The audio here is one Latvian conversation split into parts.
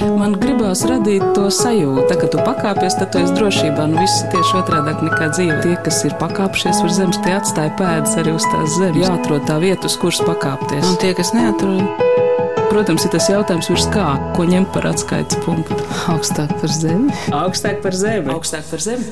Man gribās radīt to sajūtu, tā, ka tu pakāpies, tad tu esi drošībā. Nu, viss ir tieši otrādi nekā dzīve. Tie, kas ir pakāpšies uz zemes, tie atstāja pēdas arī uz tās zemes. Jāatrod tā vieta, uz kuras pakāpties. Un tie, kas neatrod, Protams, ir tas jautājums, virs kā, ko ņemt par atskaites punktu. augstāk par zemi. Augstāk par zemi. Augstāk par zemi.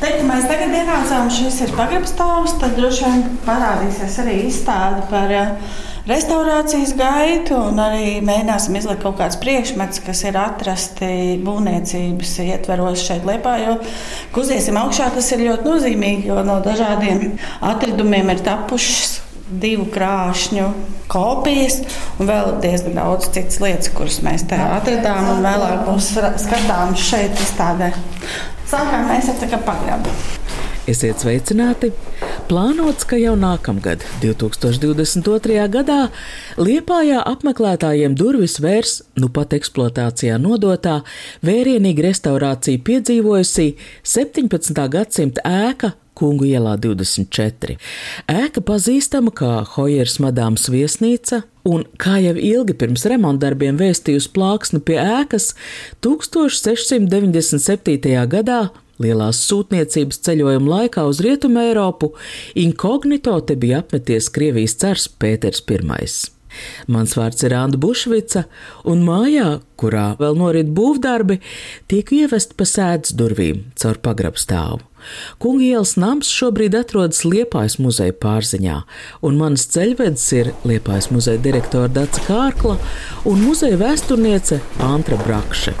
Te, kad mēs tagad ienācām, šis ir pagrabstāvs, tad droši vien parādīsies arī izstāde par uh, restaurācijas gaitu, un arī mēģināsim izlikt kaut kādus priekšmetus, kas ir atrasti būvniecības ietveros šeit Liepā. Jo kuziesim augšā tas ir ļoti nozīmīgi, jo no dažādiem atradumiem ir tapušas divu krāšņu kopijas, un vēl diezgan daudz citas lietas, kuras mēs te atradām, un vēlāk būs skatāmas šeit izstādē. Sākām mēs ar pagrabu. Esiet sveicināti! Plānots, ka jau nākamgad, 2022. gadā, Liepājā apmeklētājiem durvis vērs nu pat eksploatācijā nodotā vērienīga restaurācija piedzīvojusi 17. gadsimta ēka Kungu ielā 24. Ēka pazīstama kā Hojers Madāmas viesnīca, un, kā jau ilgi pirms remontdarbiem vēstījusi plāksni pie ēkas, 1697. gadā Lielās sūtniecības ceļojuma laikā uz Rietumu Eiropu inkognito te bija apmeties Krievijas cars Pēters I. Mans vārds ir Anna Bušvica, un mājā, kurā vēl norit būvdarbi, tiek ievest pa sēdes durvīm caur pagrabstāvu. Kunga ielas nams šobrīd atrodas Liepājas muzeja pārziņā, un mans ceļvedis ir Liepājas muzeja direktore Dāca Kārkla un muzeja vēsturniece Antra Brakše.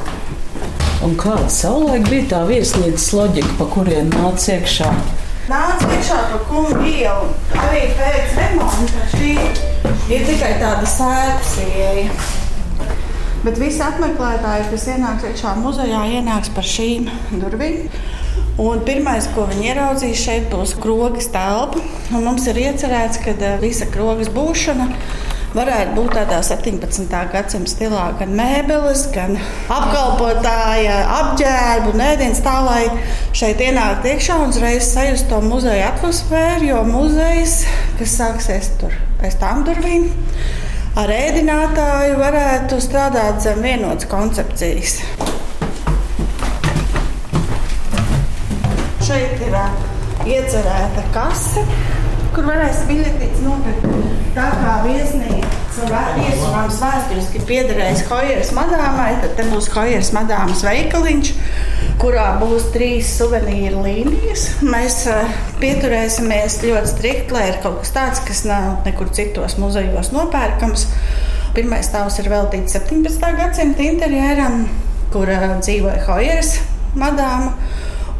Un kāda savulaik bija tā viesnīcas loģika, pa kurien nāca iekšā? Nāca iekšā pa kungu ielu. Arī pēc remonta šī ir tikai tāda sēdes ieeja. Bet visi apmeklētāji, kas ienāks iekšā muzejā, ienāks par šīm durvīm. Un pirmais, ko viņi ieraudzīs, šeit būs krogas telpa. Mums ir iecerēts, ka eh, visa krogas būšana varētu būt tādā 17. gadsimta stilā, gan mēbeles, gan apkalpotāja, apģērbu, nēdienas tā, lai šeit ienāktu iekšā un uzreiz sajust to muzeja atmosfēru, jo muzejs, kas sāksies tur aiz tām durvīm, ar ēdinātāju varētu strādāt zem vienotas koncepcijas. Šeit ir iecerēta kase, kur varēs biļetītes nopirkt. Tā kā viesnīca viesmāmas vēsturiski piederējis Hojeras madāmai, tad te būs Hojeras madāmas veikaliņš, kurā būs trīs suvenīru līnijas. Mēs uh, pieturēsimies ļoti strikt, lai ir kaut kas tāds, kas nav nekur citos muzejos nopērkams. Pirmais stāvs ir veltīts 17. gadsimta interjeram, kur uh, dzīvoja Hojeras madāma.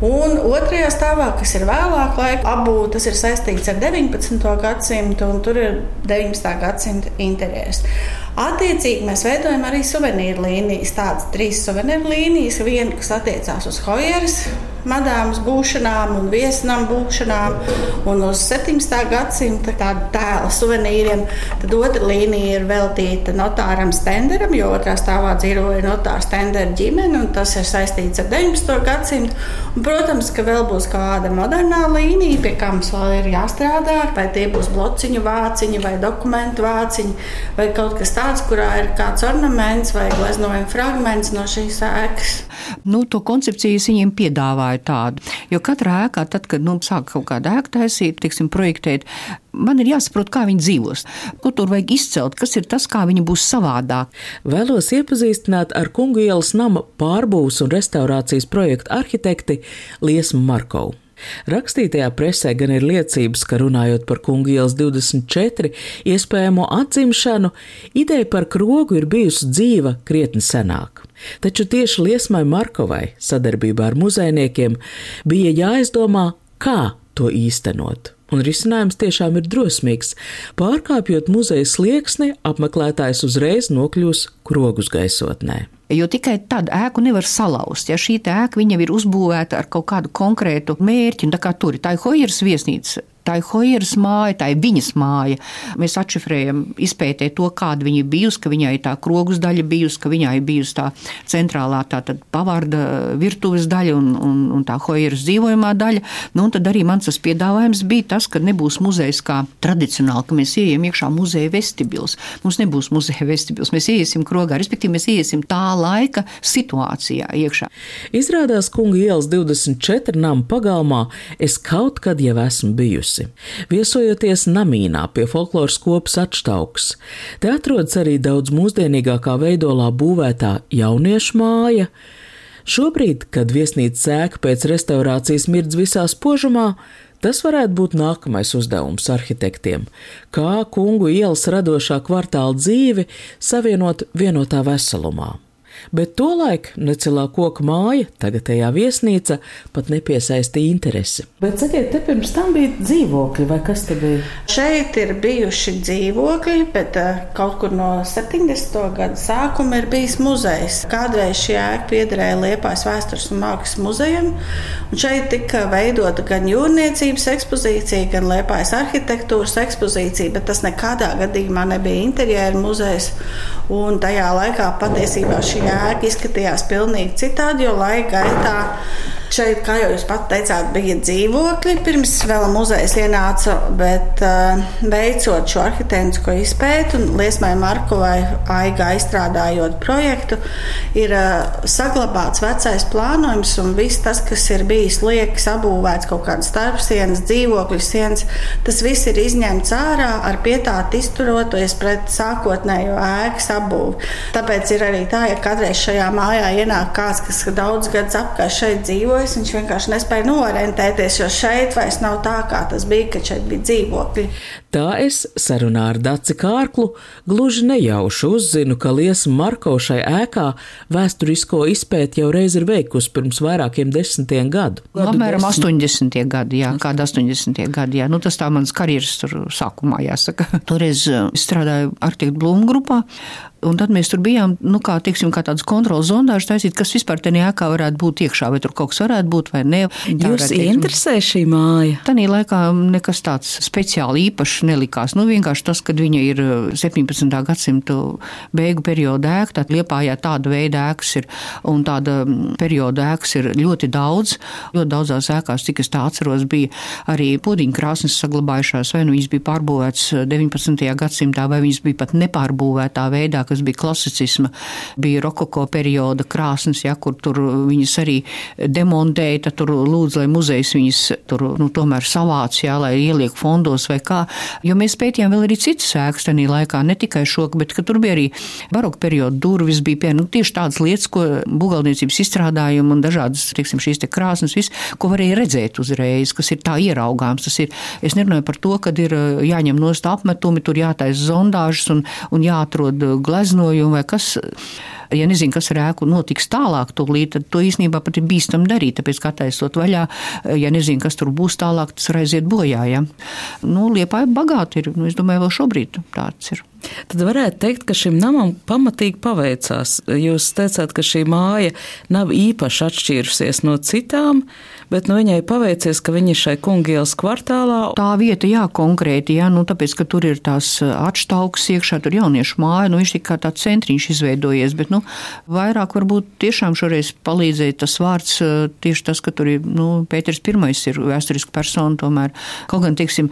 Un otrajā stāvā, kas ir vēlāk laika apbūve, tas ir saistīts ar 19. gadsimtu, un tur ir 19. gadsimta interjers. Attiecīgi mēs veidojam arī suvenīru līnijas. Tādas trīs suvenīru līnijas, viena, kas attiecās uz Hojeras madāmas būšanām un viesnam būšanām, un uz 17. gadsimta tādu tēla suvenīriem. Tad otra līnija ir veltīta notāram Stenderam, jo otrā stāvā dzīvoja notāra Stendera ģimene, un tas ir saistīts ar 19. gadsimtu. Un, protams, ka vēl būs kāda modernā līnija, pie kā mums vēl ir jāstrādā, vai tie būs blociņu vāciņi vai dokumentu vāciņi, vai kaut kas tāds, kurā ir kāds ornaments vai gleznojuma fragments no šīs ēkas. Nu, to koncepciju viņiem piedāvāju tādu. Jo katrā ēkā, tad, kad nu, sāk kaut kādu ēku taisīt, tiksim, projektēt, man ir jāsaprot, kā viņi dzīvos. Ko tur vajag izcelt, kas ir tas, kā viņi būs savādāk. Vēlos iepazīstināt ar Kungu ielas nama pārbūves un restaurācijas projektu arhitekti Liesmu Markovu. Rakstītajā presē gan ir liecības, ka runājot par kungu ielas 24 iespējamo atzimšanu, ideja par krogu ir bijusi dzīva krietni senāk. Taču tieši Liesmai Markovai sadarbībā ar muzejniekiem bija jāizdomā, kā to īstenot. Un risinājums tiešām ir drosmīgs. Pārkāpjot muzeja slieksni, apmeklētājs uzreiz nokļūs krogus gaisotnē. Jo tikai tad ēku nevar salauzt. Ja šī ēka jau ir uzbūvēta ar kaut kādu konkrētu mērķi, tā kā tur ir tā Hojeras viesnīca, Tā ir Hojeras māja, tā ir viņas māja. Mēs atšifrējam, izpētē to, kāda viņa ir bijusi, ka viņai tā krogus daļa bijusi, ka viņai ir bijusi tā centrālā tā pavārda virtuves daļa un, un, un tā Hojeras dzīvojumā daļa. Nu, un tad arī mans tas piedāvājums bija tas, ka nebūs muzejs kā tradicionāli, ka mēs ieejam iekšā muzeja vestibils. Mums nebūs muzeja vestibils, mēs ieiesim krogā, respektīvi mēs ieiesim tā laika situācijā iekšā. Izrādās, kunga ielas 24 nama pagalmā es kaut kad jau esmu bijusi. Viesojoties Namīnā pie folkloras kopas atštauks, te atrodas arī daudz mūsdienīgākā veidolā būvētā jauniešu māja. Šobrīd, kad viesnīca sēka pēc restaurācijas mirdz visā spožumā, Tas varētu būt nākamais uzdevums arhitektiem - kā kungu ielas radošā kvartāla dzīvi savienot vienotā veselumā bet tolaik necelā koka māja, tagadējā viesnīca, pat nepiesaistīja interesi. Bet sakiet, te pirms tam bija dzīvokļi, vai kas te bija? Šeit ir bijuši dzīvokļi, bet uh, kaut kur no 70. gada sākuma ir bijis muzejs. Kādreiz šī ēka piederēja Liepājas vēstures un mākslas muzejam, un šeit tika veidota gan jūrniecības ekspozīcija, gan Liepājas arhitektūras ekspozīcija, bet tas nekādā gadījumā nebija interjera muzejs. Un tajā laikā patiesībā šī ēka izskatījās pilnīgi citādi, jo laika gaitā Šeit, kā jau jūs pat teicāt, bija dzīvokļi pirms vēl muzejs ienāca, bet uh, veicot šo arhitektūrisko izpēti un Liesmai Markovai aiga aizstrādājot projektu, ir uh, saglabāts vecais plānojums un viss tas, kas ir bijis liekas, apbūvēts kaut kādas starpsienas, dzīvokļu sienas, tas viss ir izņemts ārā ar pietātu izturoties pret sākotnējo ēkas apbūvi. Tāpēc ir arī tā, ja kādreiz šajā mājā ienāk kāds, kas daudz gadus apkārt šeit dzīvoja, dzīvojis. Viņš vienkārši nespēja norientēties, jo šeit vairs nav tā, kā tas bija, kad šeit bija dzīvokļi. Tā es sarunā ar Daci Kārklu gluži nejauši uzzinu, ka Liesa Marko šai ēkā vēsturisko izpēti jau reiz ir veikusi pirms vairākiem desmitiem gadu. Apmēram 80. gadi, jā, kāda 80. gadi, jā. Nu, tas tā mans karjeras tur sākumā jāsaka. Toreiz eh, strādāju arhitektu Blūmu grupā, Un tad mēs tur bijām, nu, kā, tieksim, kā tāds kontrols zondāžs taisīt, kas vispār te nejākā varētu būt iekšā, vai tur kaut kas varētu būt vai ne. Tā Jūs interesē šī māja? Tanī laikā nekas tāds speciāli īpašs nelikās. Nu, vienkārši tas, ka viņa ir 17. Uh, gadsimta beigu perioda ēka, tad Liepājā tāda veida ēkas ir, un tāda mm, perioda ēkas ir ļoti daudz. Ļoti daudzās ēkās, cik es tā atceros, bija arī pudiņkrāsnes saglabājušās, vai nu viņas bija pārbūvētas 19. gadsimtā, vai viņas bija pat nepārbūvētā veidā, kas bija klasicisma, bija rokoko perioda krāsnes, ja, kur tur viņas arī demontēja, tad tur lūdzu, lai muzejs viņas tur, nu, tomēr savāc, jā, lai ieliek fondos vai kā. Jo mēs pētījām vēl arī citas ēkas tajā laikā, ne tikai šo, bet tur bija arī baroka perioda durvis, bija pie, nu, tieši tādas lietas, ko būvniecības izstrādājumi un dažādas, teiksim, šīs te krāsnes, viss, ko varēja redzēt uzreiz, kas ir tā ieraugāms. Ir, es nerunāju par to, ka ir jāņem nost apmetumi, tur jātaisa zondāžas un, un jāatrod gleznojumu vai kas. Ja nezinu, kas ar ēku notiks tālāk, tūlīt, tad to īstenībā pat ir bīstami darīt. Tāpēc, kā taisot vaļā, ja nezinu, kas tur būs tālāk, tas aiziet bojā. Ja? Nu, Liepā ir bagāti, ir, nu, es domāju, vēl šobrīd tāds ir. Tad varētu teikt, ka šim namam pamatīgi paveicās. Jūs teicāt, ka šī māja nav īpaši atšķīrusies no citām, bet nu, viņai paveicies, ka viņa ir šai kungielas kvartālā. Tā vieta, jā, konkrēti, jā, nu, tāpēc, ka tur ir tās atštauks iekšā, tur jauniešu māja, nu, viņš tik kā tāds centriņš izveidojies, bet, nu, vairāk varbūt tiešām šoreiz palīdzēja tas vārds, tieši tas, ka tur ir, nu, Pēters pirmais ir vēsturiski persona tomēr. Kaut gan, teiksim,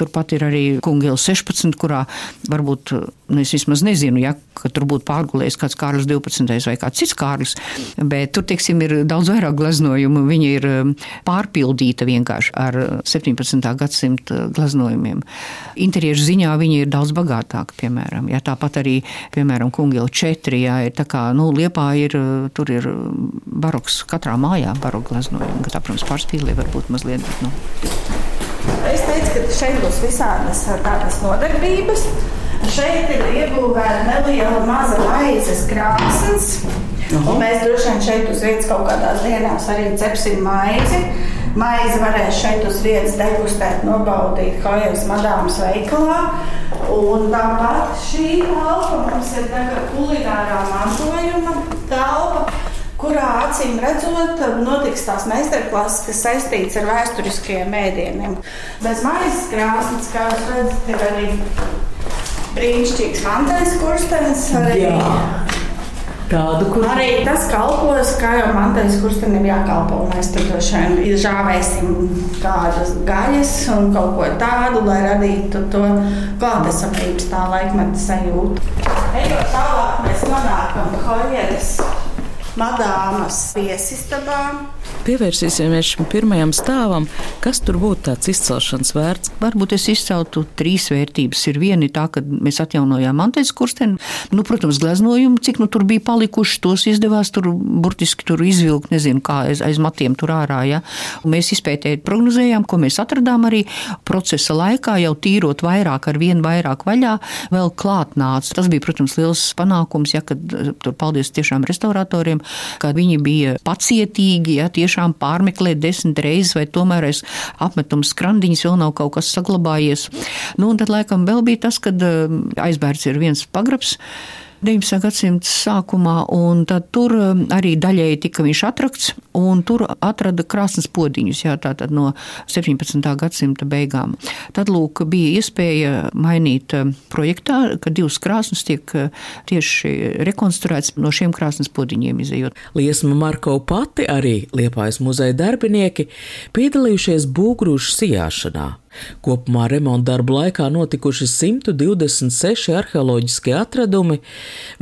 turpat ir arī kungielas 16, kurā varbūt nu, es vismaz nezinu, ja, ka tur būtu pārgulējis kāds Kārlis 12. vai kāds cits Kārlis, bet tur, teiksim, ir daudz vairāk gleznojumu. Viņa ir um, pārpildīta vienkārši ar 17. gadsimta gleznojumiem. Interieru ziņā viņa ir daudz bagātāka, piemēram. Ja, tāpat arī, piemēram, Kungiela 4, ja, ir tā kā, nu, Liepā ir, tur ir baroks katrā mājā, baroka gleznojumi, ka tā, protams, pārspīlē varbūt mazliet, bet, nu. Es teicu, ka šeit būs visādas tādas nodarbības. Šeit ir iebūvēta neliela maza maizes krāsnes. Un mēs droši vien šeit uz vietas kaut kādās dienās arī cepsim maizi. Maizi varēs šeit uz vietas degustēt, nobaudīt Hojas madāmas veikalā. Un tāpat šī telpa mums ir kulināra mantojuma telpa kurā acīm redzot, notiks tās meistarklases, kas saistīts ar vēsturiskajiem mēdieniem. Bez maizes krāsnes, kā jūs redzat, ir arī brīnišķīgs mantais kurstenis. Arī Jā. Tādu, kur... Arī tas kalpos, kā jau mantais kurstenim jākalpo. Mēs tur droši vien izžāvēsim kādas gaļas un kaut ko tādu, lai radītu to klātesamības tā laikmeta sajūtu. Ejot tālāk, mēs nonākam Hojeres Madāmas viesistabā. Pievērsīsimies šim pirmajam stāvam. Kas tur būtu tāds izcelšanas vērts? Varbūt es izceltu trīs vērtības. Ir viena tā, ka mēs atjaunojām Antēnas kursteni. Nu, protams, gleznojumu, cik nu tur bija palikuši, tos izdevās tur burtiski tur izvilkt, nezinu, kā aiz, aiz matiem tur ārā. Ja. Un mēs izpētējām, prognozējām, ko mēs atradām arī procesa laikā, jau tīrot vairāk ar vienu vairāk vaļā, vēl klāt nāca. Tas bija, protams, liels panākums, ja, kad tur paldies tiešām restauratoriem, ka viņi bija pacietīgi, ja, tiešām pārmeklēt desmit reizes, vai tomēr aiz apmetuma skrandiņas vēl nav kaut kas saglabājies. Nu, un tad laikam vēl bija tas, kad eh, aizbērts ir viens pagrabs. 19. gadsimta sākumā, un tur um, arī daļēji tika viņš atrakts, un tur atrada krāsnes podiņus, jā, tātad no 17. gadsimta beigām. Tad, lūk, bija iespēja mainīt um, projektā, ka divas krāsnes tiek uh, tieši rekonstruētas no šiem krāsnes podiņiem izējot. Liesma Marko pati arī Liepājas muzeja darbinieki piedalījušies būgrūšu sijāšanā. Kopumā remonta darbu laikā notikuši 126 arheoloģiskie atradumi,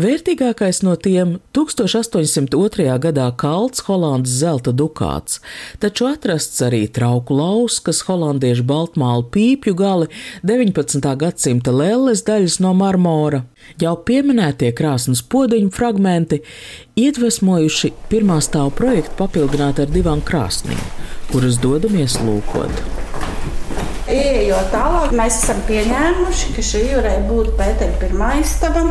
vērtīgākais no tiem 1802. gadā kalts Holandas zelta dukāts, taču atrasts arī trauku lauskas, holandiešu baltmālu pīpju gali, 19. gadsimta lelles daļas no marmora. Jau pieminētie krāsnes podziņu fragmenti iedvesmojuši pirmā stāvu projektu papildināt ar divām krāsnīm, kuras dodamies lūkot. Ejot tālāk, mēs esam pieņēmuši, ka šī varēja būt Pētera pirmā istaba.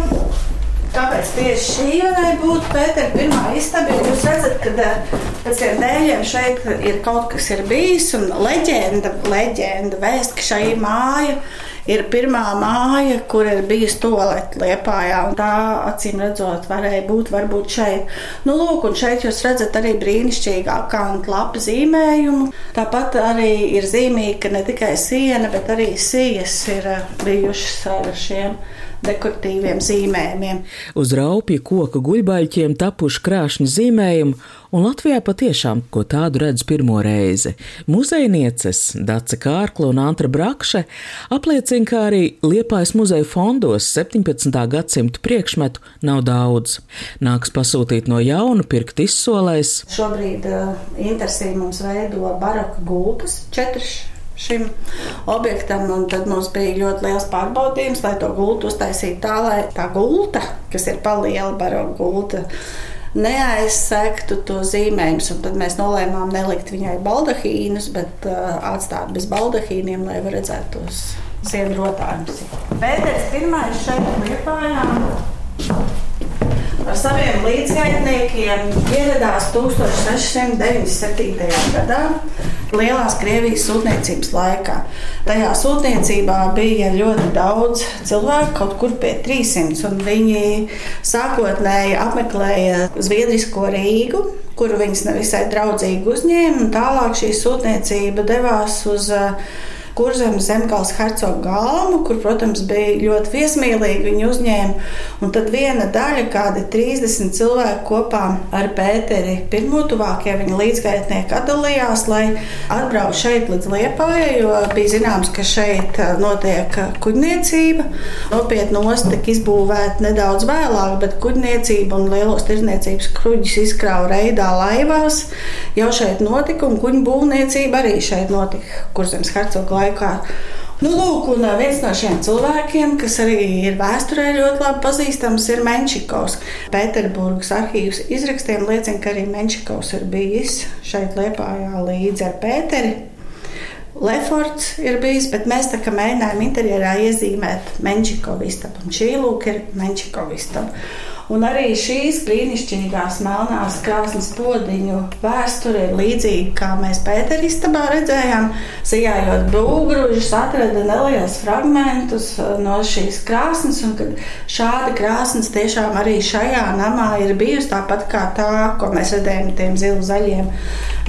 Kāpēc tieši šī varēja būt Pētera pirmā istaba? Jūs redzat, ka eh, pēc tiem dēļiem šeit ir kaut kas ir bijis, un leģenda, leģenda vēst, ka šī māja ir ir pirmā māja, kur ir bijusi toalete liepājā. Tā acīm redzot, varēja būt varbūt šeit. Nu, lūk, un šeit jūs redzat arī brīnišķīgā kantu lapu zīmējumu. Tāpat arī ir zīmīgi, ka ne tikai siena, bet arī sijas ir bijušas ar šiem dekoratīviem zīmējumiem. Uz raupja koka guļbaļķiem tapuši krāšņi zīmējumi, un Latvijā patiešām ko tādu redz pirmo reizi. Muzejnieces Dace Kārkla un Antra Brakše apliecina, ka arī Liepājas muzeja fondos 17. gadsimta priekšmetu nav daudz. Nāks pasūtīt no jauna, pirkt izsolēs. Šobrīd uh, interesē mums veido baroka gultas, četras šim objektam. Tad mums bija ļoti liels pārbaudījums, lai to gultu uztaisītu tā, lai tā gulta, kas ir paliela baroka gulta, neaizsektu to zīmējumus. Tad mēs nolēmām nelikt viņai baldahīnus, bet uh, atstāt bez baldahīniem, lai varētu redzēt tos sienu rotājumus. Pēters pirmais šeit liepājām ar saviem līdzgaitniekiem ieradās 1697. gadā Lielās Krievijas sūtniecības laikā. Tajā sūtniecībā bija ļoti daudz cilvēku, kaut kur pie 300, un viņi sākotnēji apmeklēja Zviedrisko Rīgu, kuru viņas nevisai draudzīgi uzņēma, un tālāk šī sūtniecība devās uz uh, Kurzemes zemgāles hercogu galmu, kur, protams, bija ļoti viesmīlīgi viņi uzņēma. Un tad viena daļa, kādi 30 cilvēki kopā ar Pēteri pirmo tuvākie viņa līdzgaitnieki atdalījās, lai atbrauc šeit līdz Liepājai, jo bija zināms, ka šeit notiek kuģniecība. Nopietni osta tika izbūvēta nedaudz vēlāk, bet kuģniecība un lielos tirdzniecības kuģis izkrāva reidā laivās. Jau šeit notika, un kuģu būvniecība arī šeit notika Kurzemes hercogu laikā. Nu, lūk, un viens no šiem cilvēkiem, kas arī ir vēsturē ļoti labi pazīstams, ir Menčikovs. Pēterburgas arhīvs izrakstiem liecina, ka arī Menčikovs ir bijis šeit Liepājā līdzi ar Pēteri. Lefords ir bijis, bet mēs tā kā mēģinājām interjerā iezīmēt Menčikovu istabu. Un šī lūk ir Menčikova istaba. Un arī šīs brīnišķīgās melnās krāsnes podziņu vēsture ir līdzīga, kā mēs Pēteristabā redzējām. Sijājot būgružus, atrada nelielus fragmentus uh, no šīs krāsnes, un šāda krāsnes tiešām arī šajā namā ir bijusi tāpat kā tā, ko mēs redzējām tiem zilu zaļiem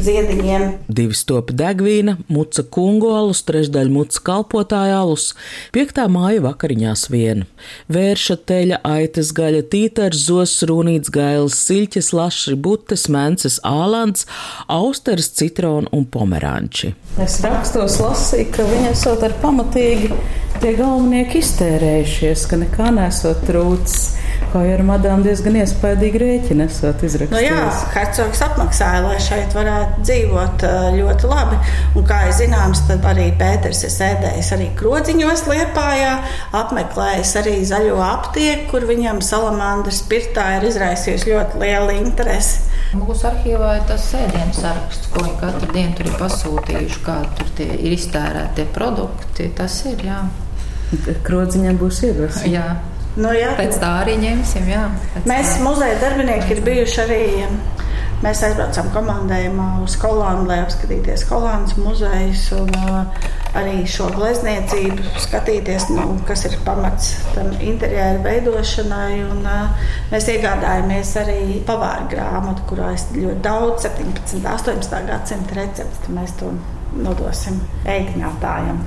ziediņiem. Divi stopi degvīna, muca kungu alus, trešdaļa muca kalpotāja alus, piektā māja vakariņās viena. Vērša teļa, aitas gaļa, tītara Pēters, Zos, Rūnīts, Gailis, Siļķis, Lašri, Butes, Mences, Ālands, Austers, Citrona un Pomeranči. Es rakstos lasīju, ka viņi esot ar pamatīgi tie galvenieki iztērējušies, ka nekā nesot trūcis. Kā ar madām diezgan iespaidīgi rēķini esat izrakstījis. Nu jā, hercogs apmaksāja, lai šeit varētu dzīvot ļoti labi. Un kā es zināms, tad arī Pēters ir sēdējis arī krodziņos Liepājā, apmeklējis arī zaļo aptieku, kur viņam salamandras spirtā ir izraisījusi ļoti liela interesi. Mūsu arhīvā ir tas sēdienas saraksts, ko viņi katru dienu tur ir pasūtījuši, kā tur ir iztērēti produkti. Tas ir, jā. Krodziņam būs iedvesma. Nu, jā. Pēc tā arī ņemsim. Jā, Mēs, tā. muzeja darbinieki, ir bijuši arī. Mēs aizbraucām komandējumā uz Holandu, lai apskatīties Holandas muzejus un uh, arī šo glezniecību, skatīties, nu, kas ir pamats tam interjeru veidošanai. Un, uh, mēs iegādājāmies arī pavāru grāmatu, kurā ir ļoti daudz 17. un 18. gadsimta recepti. Mēs to nodosim ēdinātājiem.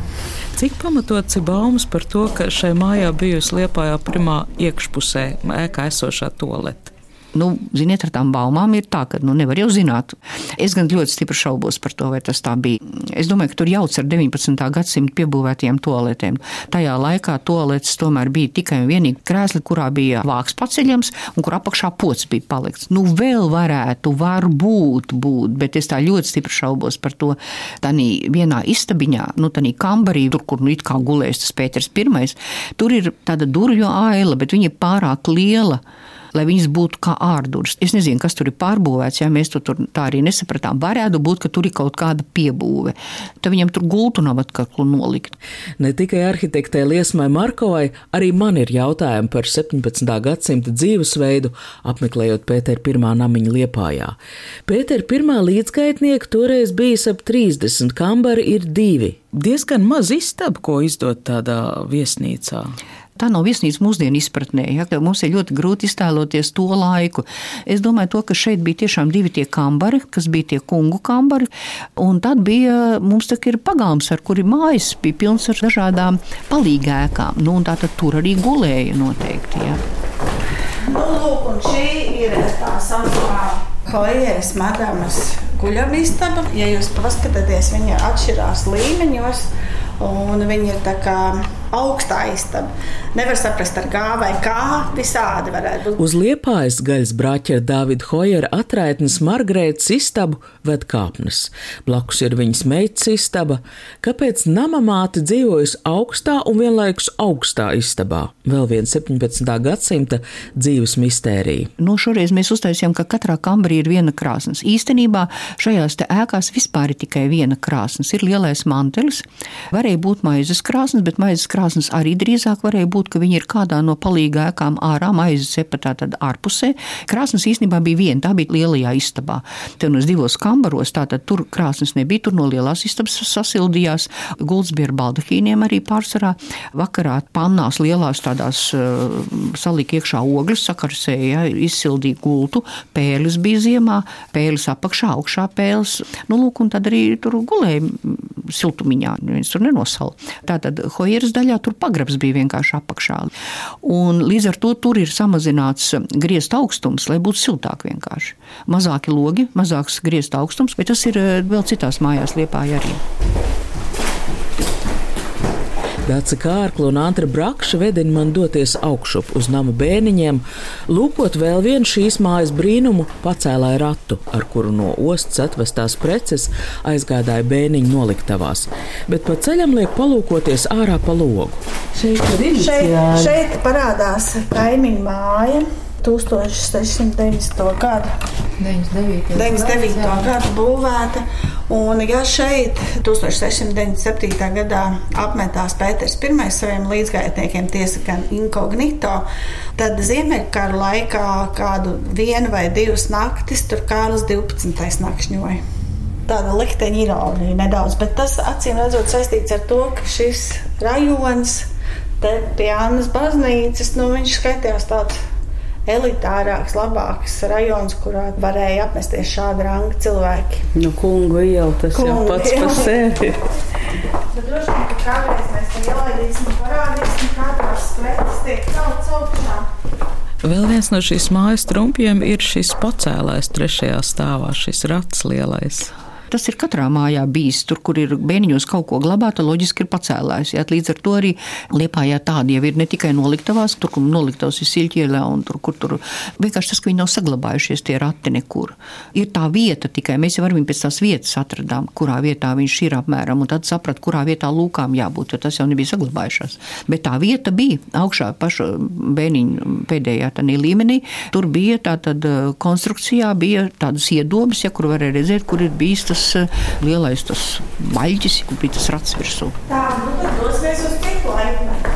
Cik pamatots ir baumas par to, ka šai mājā bijusi liepājā primā iekšpusē ēkā esošā tolete? Nu, ziniet, ar tām baumām ir tā, ka nu, nevar jau zināt. Es gan ļoti stipri šaubos par to, vai tas tā bija. Es domāju, ka tur jauc ar 19. gadsimta piebūvētiem toaletēm. Tajā laikā toaletes tomēr bija tikai un vienīgi krēsli, kurā bija vāks paceļams un kur apakšā pots bija palikts. Nu, vēl varētu, varbūt būt, bet es tā ļoti stipri šaubos par to. Tanī vienā istabiņā, nu, tanī kambarī, tur, kur nu it kā gulējas tas Pēters I, tur ir tāda durvju aila, bet viņa ir pārāk liela lai viņas būtu kā ārdurs. Es nezinu, kas tur ir pārbūvēts, ja mēs to tur tā arī nesapratām. Varētu būt, ka tur ir kaut kāda piebūve. Tad viņam tur gultu nav atkal nolikt. Ne tikai arhitektē Liesmai Markovai, arī man ir jautājumi par 17. gadsimta dzīvesveidu, apmeklējot Pētera pirmā namiņa liepājā. Pētera pirmā līdzgaitnieka toreiz bijis ap 30, kambari ir divi. Diezgan maz istabu, ko izdot tādā viesnīcā. Tā nav viesnīca mūsdienu izpratnē. Ja, mums ir ļoti grūti iztēloties to laiku. Es domāju, to, ka šeit bija tiešām divi tie kambari, kas bija tie kungu kambari. Un tad bija mums tā ir pagalms, ar kuri mājas bija pilns ar dažādām palīgēkām. Nu, tā tad tur arī gulēja noteikti. Ja. Nu, lūk, un šī ir tā saucamā Hojeras madamas guļamistaba. Ja jūs paskatāties, viņa atšķirās līmeņos. Un viņi ir tā kā augstā istaba. Nevar saprast, ar kā vai kā visādi varētu būt. Uz liepājas gaļas brāķa Dāvida Hojera atraitnes Margrētas istabu ved kāpnes. Blakus ir viņas meitas istaba. Kāpēc nama māte dzīvojas augstā un vienlaikus augstā istabā? Vēl viena 17. gadsimta dzīves mistērija. No šoreiz mēs uztaisījām, ka katrā kambarī ir viena krāsnes. Īstenībā šajās ēkās vispār ir tikai viena krāsnes. Ir lielais mantelis, varēja būt maizes krāsnes, bet maizes krāsnes arī drīzāk varēja būt, ka viņi ir kādā no palīgā ēkām ārā, maizes cepatā tad ārpusē. Krāsnes īstenībā bija viena, tā bija lielajā istabā. Te nos divos kambaros, tātad tur krāsnes nebija, tur no lielās istabas sasildījās, gulds bija ar baldahīniem arī pārsvarā. Vakarā pannās lielās tādās uh, salika iekšā ogles, sakarsēja, izsildīja gultu, pēles bija ziemā, pēles apakšā, augšā pēles. Nu, lūk, un tad arī tur gulēja siltumiņā, viens tur nenosala. Tātad hojeras daļā tur pagrabs bija vienkārši apakšā. Un līdz ar to tur ir samazināts griezt augstums, lai būtu siltāk vienkārši. Mazāki logi, mazāks griezt augstums, bet tas ir eh, vēl citās mājās liepā arī. Dāca Kārkla un Antra Brakša vedina man doties augšup uz nama bēniņiem, lūkot vēl vienu šīs mājas brīnumu pacēlāju ratu, ar kuru no ostas atvestās preces aizgādāja bēniņu noliktavās, bet pa ceļam liek palūkoties ārā pa logu. Šeit, šeit, šeit parādās kaimiņu māja. 1690. gada 99. 99. gada būvēta. Un, ja šeit 1697. gadā apmetās Pēters I saviem līdzgaitniekiem, tiesa gan inkognito, tad Ziemeļkara laikā kādu vienu vai divas naktis tur Kārlis 12. nakšņoja. Tāda likteņa ironija nedaudz, bet tas acīm redzot saistīts ar to, ka šis rajons te pie Annas baznīcas, nu, viņš skaitījās tāds elitārāks, labāks rajons, kurā varēja apmesties šāda ranga cilvēki. Nu, kungu iela tas kungu jau pats par sevi. Bet droši vien, ka kādreiz mēs te ielaidīsim, parādīsim, kā tās sklepas tiek celtas augšā. Vēl viens no šīs mājas trumpiem ir šis pacēlājs trešajā stāvā, šis rats lielais. Tas ir katrā mājā bijis. Tur, kur ir bērniņos kaut ko glabāta, loģiski ir pacēlājis. Jā. Līdz ar to arī liepājā tādi jau ir ne tikai noliktavās, tur, kur noliktavas ir siļķielē, un tur, kur tur vienkārši tas, ka viņi nav saglabājušies tie rati nekur. Ir tā vieta tikai, mēs jau varam pēc tās vietas atradām, kurā vietā viņš ir apmēram, un tad saprat, kurā vietā lūkām jābūt, jo tas jau nebija saglabājušās. Bet tā vieta bija augšā paša bērniņa pēdējā līmenī. Tur bija tā tad konstrukcijā, bija tādas iedomas, ja kur varēja redzēt, kur ir bijis tas tas eh, lielais tas maļķis, kur bija tas rats virsū. Tā, nu tad dosimies uz citu laikmetu.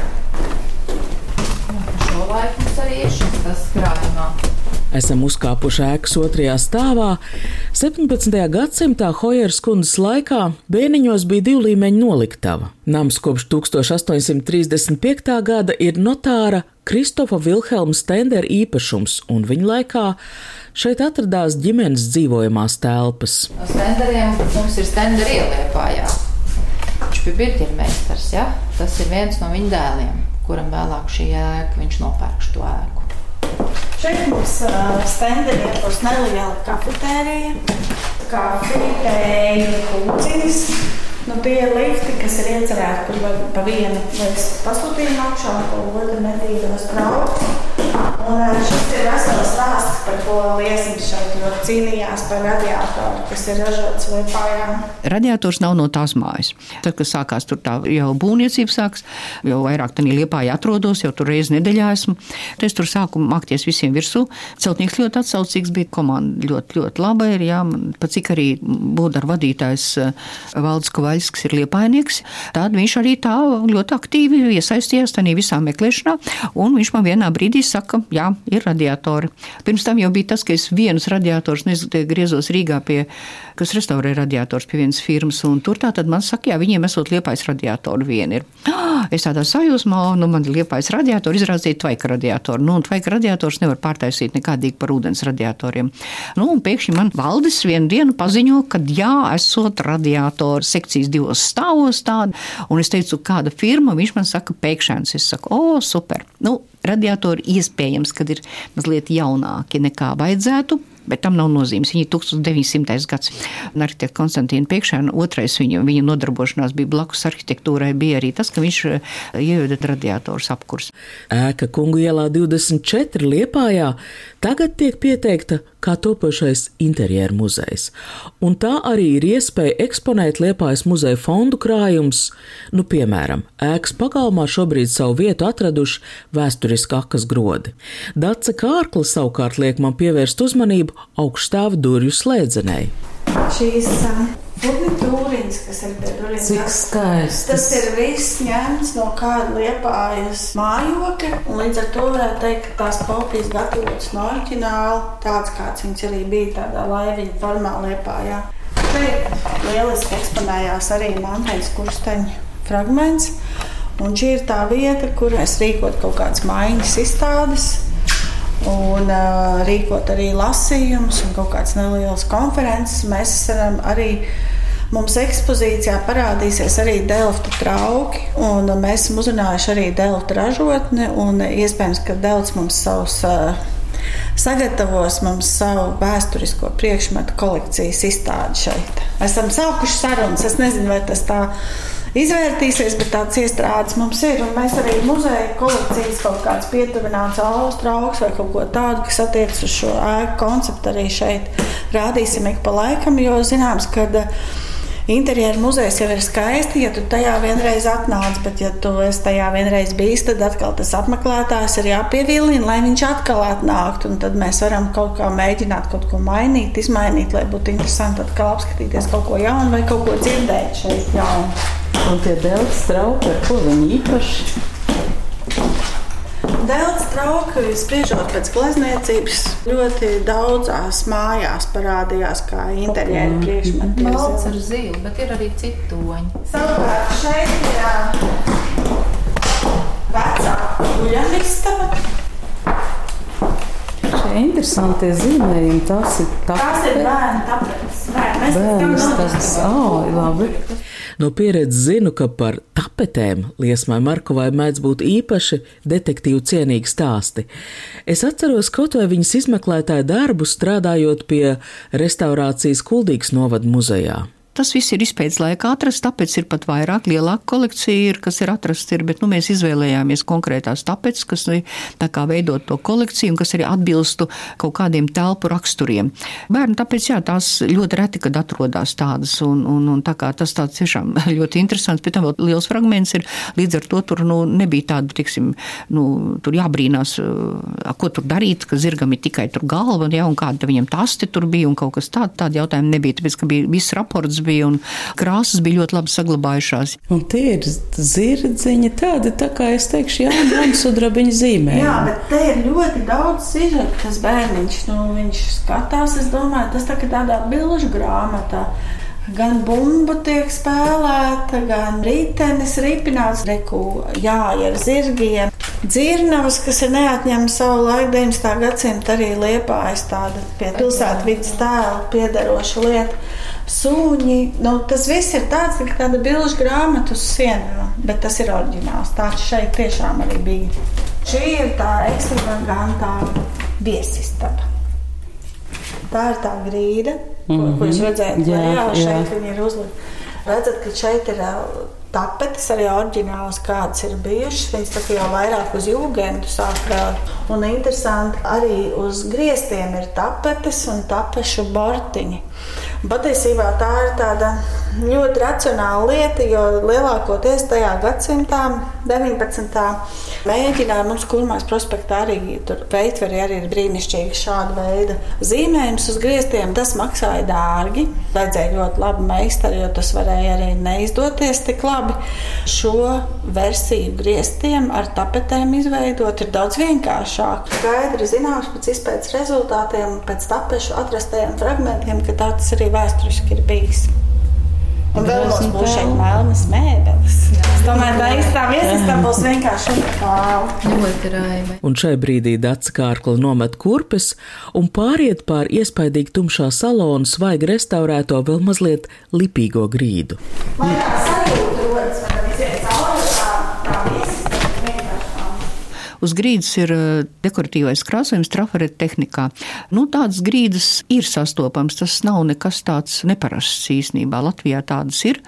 Šo laiku mums arī ir šis tas krājumā. Esam uzkāpuši ēkas otrajā stāvā. 17. gadsimtā Hojeras kundzes laikā bēniņos bija divu līmeņu noliktava. Nams kopš 1835. gada ir notāra Kristofa Vilhelma Stendera īpašums, un viņa laikā šeit atradās ģimenes dzīvojamās telpas. No stenderiem mums ir stenderi ieliepājā. Viņš bija birģermeistars, ja? tas ir viens no viņa dēliem, kuram vēlāk šī ēka, viņš nopērk šo ēku. Šeit mums uh, stenderiem būs neliela kafetērija, kafija, tēja, kūciņas. Nu, tie ir lifti, kas ir iecerēti, kur var pa vienu mēs pasūtījām augšā, pa otru netīdos braukt. Un šis ir vesels stāsts, par ko Liesmas šeit cīnījās par radiatoru, kas ir ražots Lietpājā. Radiators nav no tās mājas. Tad, kad sākās tur tā jau būvniecība sāks, jau vairāk tā Lietpājā atrodos, jau tur reizi nedēļā esmu. Es tur sāku mākties visiem virsū. Celtnieks ļoti atsaucīgs bija, komanda ļoti, ļoti laba ir, jā, pat cik arī būdar vadītājs Valds Kovaļskis ir Liepainieks, tad viņš arī tā ļoti aktīvi iesaistījās tajā visā meklēšanā, un viņš man vienā brīdī saka, jā, ir radiatori. Pirms tam jau bija tas, ka es vienus radiatorus griezos Rīgā pie, kas restaurē radiators pie vienas firmas, un tur tā tad man saka, jā, viņiem esot liepais radiatori vien ir. Es tādā sajūsmā, nu, man liepais radiatori izrādīja tvaika radiatoru. Nu, un tvaika radiators nevar pārtaisīt nekādīgi par ūdens radiatoriem. Nu, un pēkšņi man valdis vienu dienu paziņo, ka jā, esot radiatoru sekcijas divos stāvos tāda, un es teicu, kāda firma, viņš man saka, pēkšņs. Es saku, o, super. Nu, radiatori iespējams, kad ir mazliet jaunāki nekā vajadzētu. Bet tam nav nozīmes. Viņa ir 1900. gads. Arhitekta Konstantīna Piekšēna, otrais viņa, viņa nodarbošanās bija blakus arhitektūrai, bija arī tas, ka viņš eh, ieveda radiators apkurs. Ēka kungu ielā 24 Liepājā tagad tiek pieteikta kā topošais interjeru muzejs, un tā arī ir iespēja eksponēt Liepājas muzeja fondu krājumus, nu, piemēram, ēkas pagalmā šobrīd savu vietu atraduši vēsturiski akas grodi. Dace Kārkla savukārt liek man pievērst uzmanību augststāvu durvju slēdzenei. Šīs Furnitūriņas, kas ir durvīm. Cik skaisti. Tas ir viss ņemts no kāda liepājas mājokļa, un līdz ar to varētu teikt, ka tās kopijas gatavotas no oriģināla, tāds kāds viņas arī bija tādā laiviņa formā liepājā. Šeit lieliski eksponējās arī Manteņas kursteņa fragments, un šī ir tā vieta, kur es rīkot kaut kādas maiņas izstādes, un uh, rīkot arī lasījumus un kaut kādas nelielas konferences. Mēs varam arī. Mums ekspozīcijā parādīsies arī Delfta trauki, un mēs esam uzrunājuši arī Delfta ražotni. Iespējams, ka Delfts mums savus uh, sagatavos mums savu vēsturisko priekšmetu kolekcijas izstādi šeit. Esam sākuši sarunas. Es nezinu, vai tas tā ir izvērtīsies, bet tāds iestrādes mums ir. Mēs arī muzeja kolekcijas kaut kāds pietuvināts austrauks vai kaut ko tādu, kas attiecas uz šo ēku konceptu arī šeit rādīsim ik pa laikam, jo zināms, ka interjeru muzejs jau ir skaisti, ja tu tajā vienreiz atnāc, bet ja tu esi tajā vienreiz bijis, tad atkal tas apmeklētājs ir jāpievilina, lai viņš atkal atnāktu. Un tad mēs varam kaut kā mēģināt kaut ko mainīt, izmainīt, lai būtu interesanti atkal apskatīties kaut ko jaunu vai kaut ko dzirdēt šeit jaunu. Un tie delta strauki, ar ko viņi īpaši? Delta trauki, spriežot pēc glezniecības, ļoti daudzās mājās parādījās kā interjeru priekšmeti. Balts ar zilu, bet ir arī citu toņi. Savukārt šeit ir vecā guļamistaba. Šie interesantie zīmējumi, tas ir Tas ir bērnu tapetes. Bērnu bērnu tas. Oh, labi. No pieredzes zinu, ka par tapetēm Liesmai Markovai mēdz būt īpaši detektīvu cienīgi stāsti. Es atceros kaut vai viņas izmeklētāju darbu strādājot pie restaurācijas Kuldīgas novada muzejā. Tas viss ir izpētes laikā atrasts, tāpēc ir pat vairāk, lielāka kolekcija, ir, kas ir atrasts. Ir, bet nu, mēs izvēlējāmies konkrētās tāpēc, kas tā kā veidot to kolekciju un kas arī atbilstu kaut kādiem telpu raksturiem. Bērni tāpēc, jā, tās ļoti reti, kad atrodas tādas, un, un, un tā kā tas tāds tiešām ļoti interesants, pēc tam vēl liels fragments ir, līdz ar to tur nu, nebija tāda, tiksim, nu, tur jābrīnās, ko tur darīt, ka zirgam ir tikai tur galva, jā, un kāda viņam tasti tur bija, un kaut kas tāds, tādi jautājumi nebija, tāpēc, ka bija viss raports bija un krāsas bija ļoti labi saglabājušās. Un tie ir zirdziņi, tādi tā kā es teikšu, jā, monsudrabiņa zīmē. Jā, bet te ir ļoti daudz sižetu, tas bērniņš, nu, viņš skatās, es domāju, tas tā kā tādā bilžu grāmatā. Gan bumba tiek spēlēta, gan ritenis ripināts, reku, jā, ar zirgiem. Dzirnavas, kas ir neatņemama savu laiku, 19. gadsimta arī liepājas tāda pilsētvidas tēla piedaroša lieta. Sūņi, nu, tas viss ir tāds, ka tāda bilžu grāmata uz sienām, bet tas ir oriģināls. Tāds šeit tiešām arī bija. Šī ir tā ekstravagantā viesistaba. Tā ir tā grīda, ko, mm -hmm. ko jūs redzējāt. Jā, jā, šeit viņi ir uzlikti. Redzat, ka šeit ir tapetes arī oriģināls, kādas ir bijušas. Viņas jau vairāk uz jūgendu sāk rādīt. Un interesanti, arī uz griestiem ir tapetes un tapešu bortiņi. Patiesībā tā ir tāda ļoti racionāla lieta, jo lielākoties tajā gadsimtā, 19. mēģināja mums kurmās prospektā arī tur veitveri arī ir brīnišķīgi šāda veida zīmējums uz griestiem. Tas maksāja dārgi, vajadzēja ļoti labi meistari, jo tas varēja arī neizdoties tik labi. Šo versiju griestiem ar tapetēm izveidot ir daudz vienkāršāk. Skaidri zināms pēc izpētes rezultātiem, pēc tapešu atrastajiem fragmentiem, ka tā tas arī vēsturiski ir bijis. Un vēl mums būs šeit melnas mēbeles. Es domāju, tā īstā viesistā būs vienkārši unikāla. Un šai brīdī Dats Kārkla nomet kurpes un pāriet pār iespaidīgi tumšā salonu svaigi restaurēto vēl mazliet lipīgo grīdu. Lai tā sajūta rodas, vai Uz grīdas ir eh, dekoratīvais krāsojums trafareta tehnikā. Nu, tādas grīdas ir sastopams. Tas nav nekas tāds neparasts īstenībā. Latvijā tādas ir.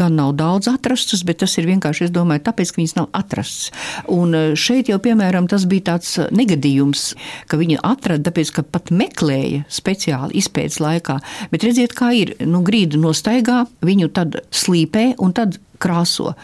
Gan nav daudz atrastas, bet tas ir vienkārši, es domāju, tāpēc, ka viņas nav atrastas. Un eh, šeit jau, piemēram, tas bija tāds negadījums, ka viņi atrada, tāpēc, ka pat meklēja speciāli izpētes laikā. Bet redziet, kā ir, nu, grīdu nostaigā, viņu tad slīpē un tad krāso.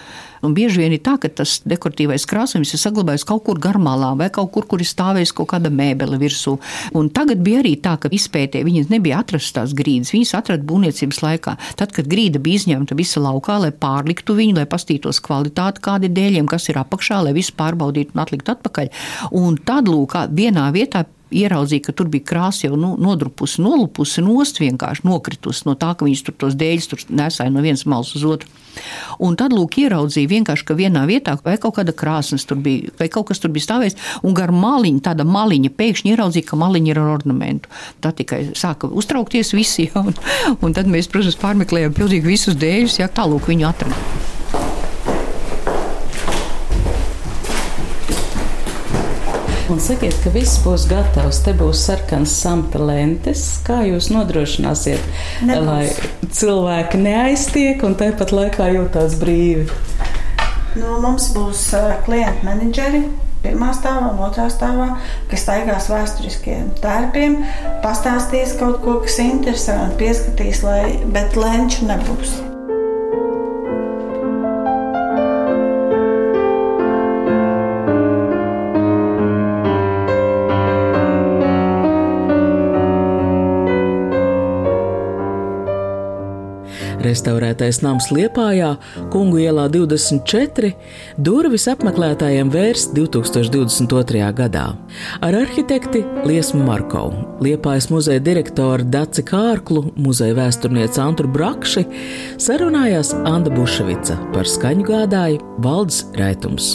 Un bieži vien ir tā, ka tas dekoratīvais krāsojums ir saglabājies kaut kur garmalā vai kaut kur, kur ir stāvējis kaut kāda mēbele virsū. Un tagad bija arī tā, ka izpētē viņas nebija atrastas grīdas. Viņas atrada būvniecības laikā. Tad, kad grīda bija izņemta visa laukā, lai pārliktu viņu, lai pastītos kvalitāti, kādi dēļiem, kas ir apakšā, lai visu pārbaudītu un atliktu atpakaļ. Un tad, lūk, vienā vietā ieraudzīja, ka tur bija krāsa jau nu, nodrupusi, nolupusi, nost vienkārši nokritusi no tā, ka viņas tur tos dēļus tur nesāja no vienas malas uz otru. Un tad, lūk, ieraudzīja vienkārši, ka vienā vietā vai kaut kāda krāsnes tur bija, vai kaut kas tur bija stāvējis, un gar maliņu, tāda maliņa pēkšņi ieraudzīja, ka maliņa ir ar ornamentu. Tā tikai sāka uztraukties visi, ja, un, un tad mēs, protams, pārmeklējām pilnīgi visus dēļus, ja tālūk viņu atradām. Un sakiet, ka viss būs gatavs. Te būs sarkanas samta lentes. Kā jūs nodrošināsiet, Nebūs. lai cilvēki neaiztiek un tāpat laikā jūtas brīvi? Nu, mums būs uh, klientu menedžeri. Pirmā stāvā otrā stāvā, kas staigās vēsturiskiem tērpiem, pastāstīs kaut ko, kas interesē un pieskatīs, lai, bet lenču nebūs. Restaurētais nams Liepājā, Kungu ielā 24, durvis apmeklētājiem vērs 2022. gadā. Ar arhitekti Liesmu Markovu, Liepājas muzeja direktoru Daci Kārklu, muzeja vēsturnieci Antru Brakši sarunājās Anda Buševica par skaņu gādāju Valdes Raitums.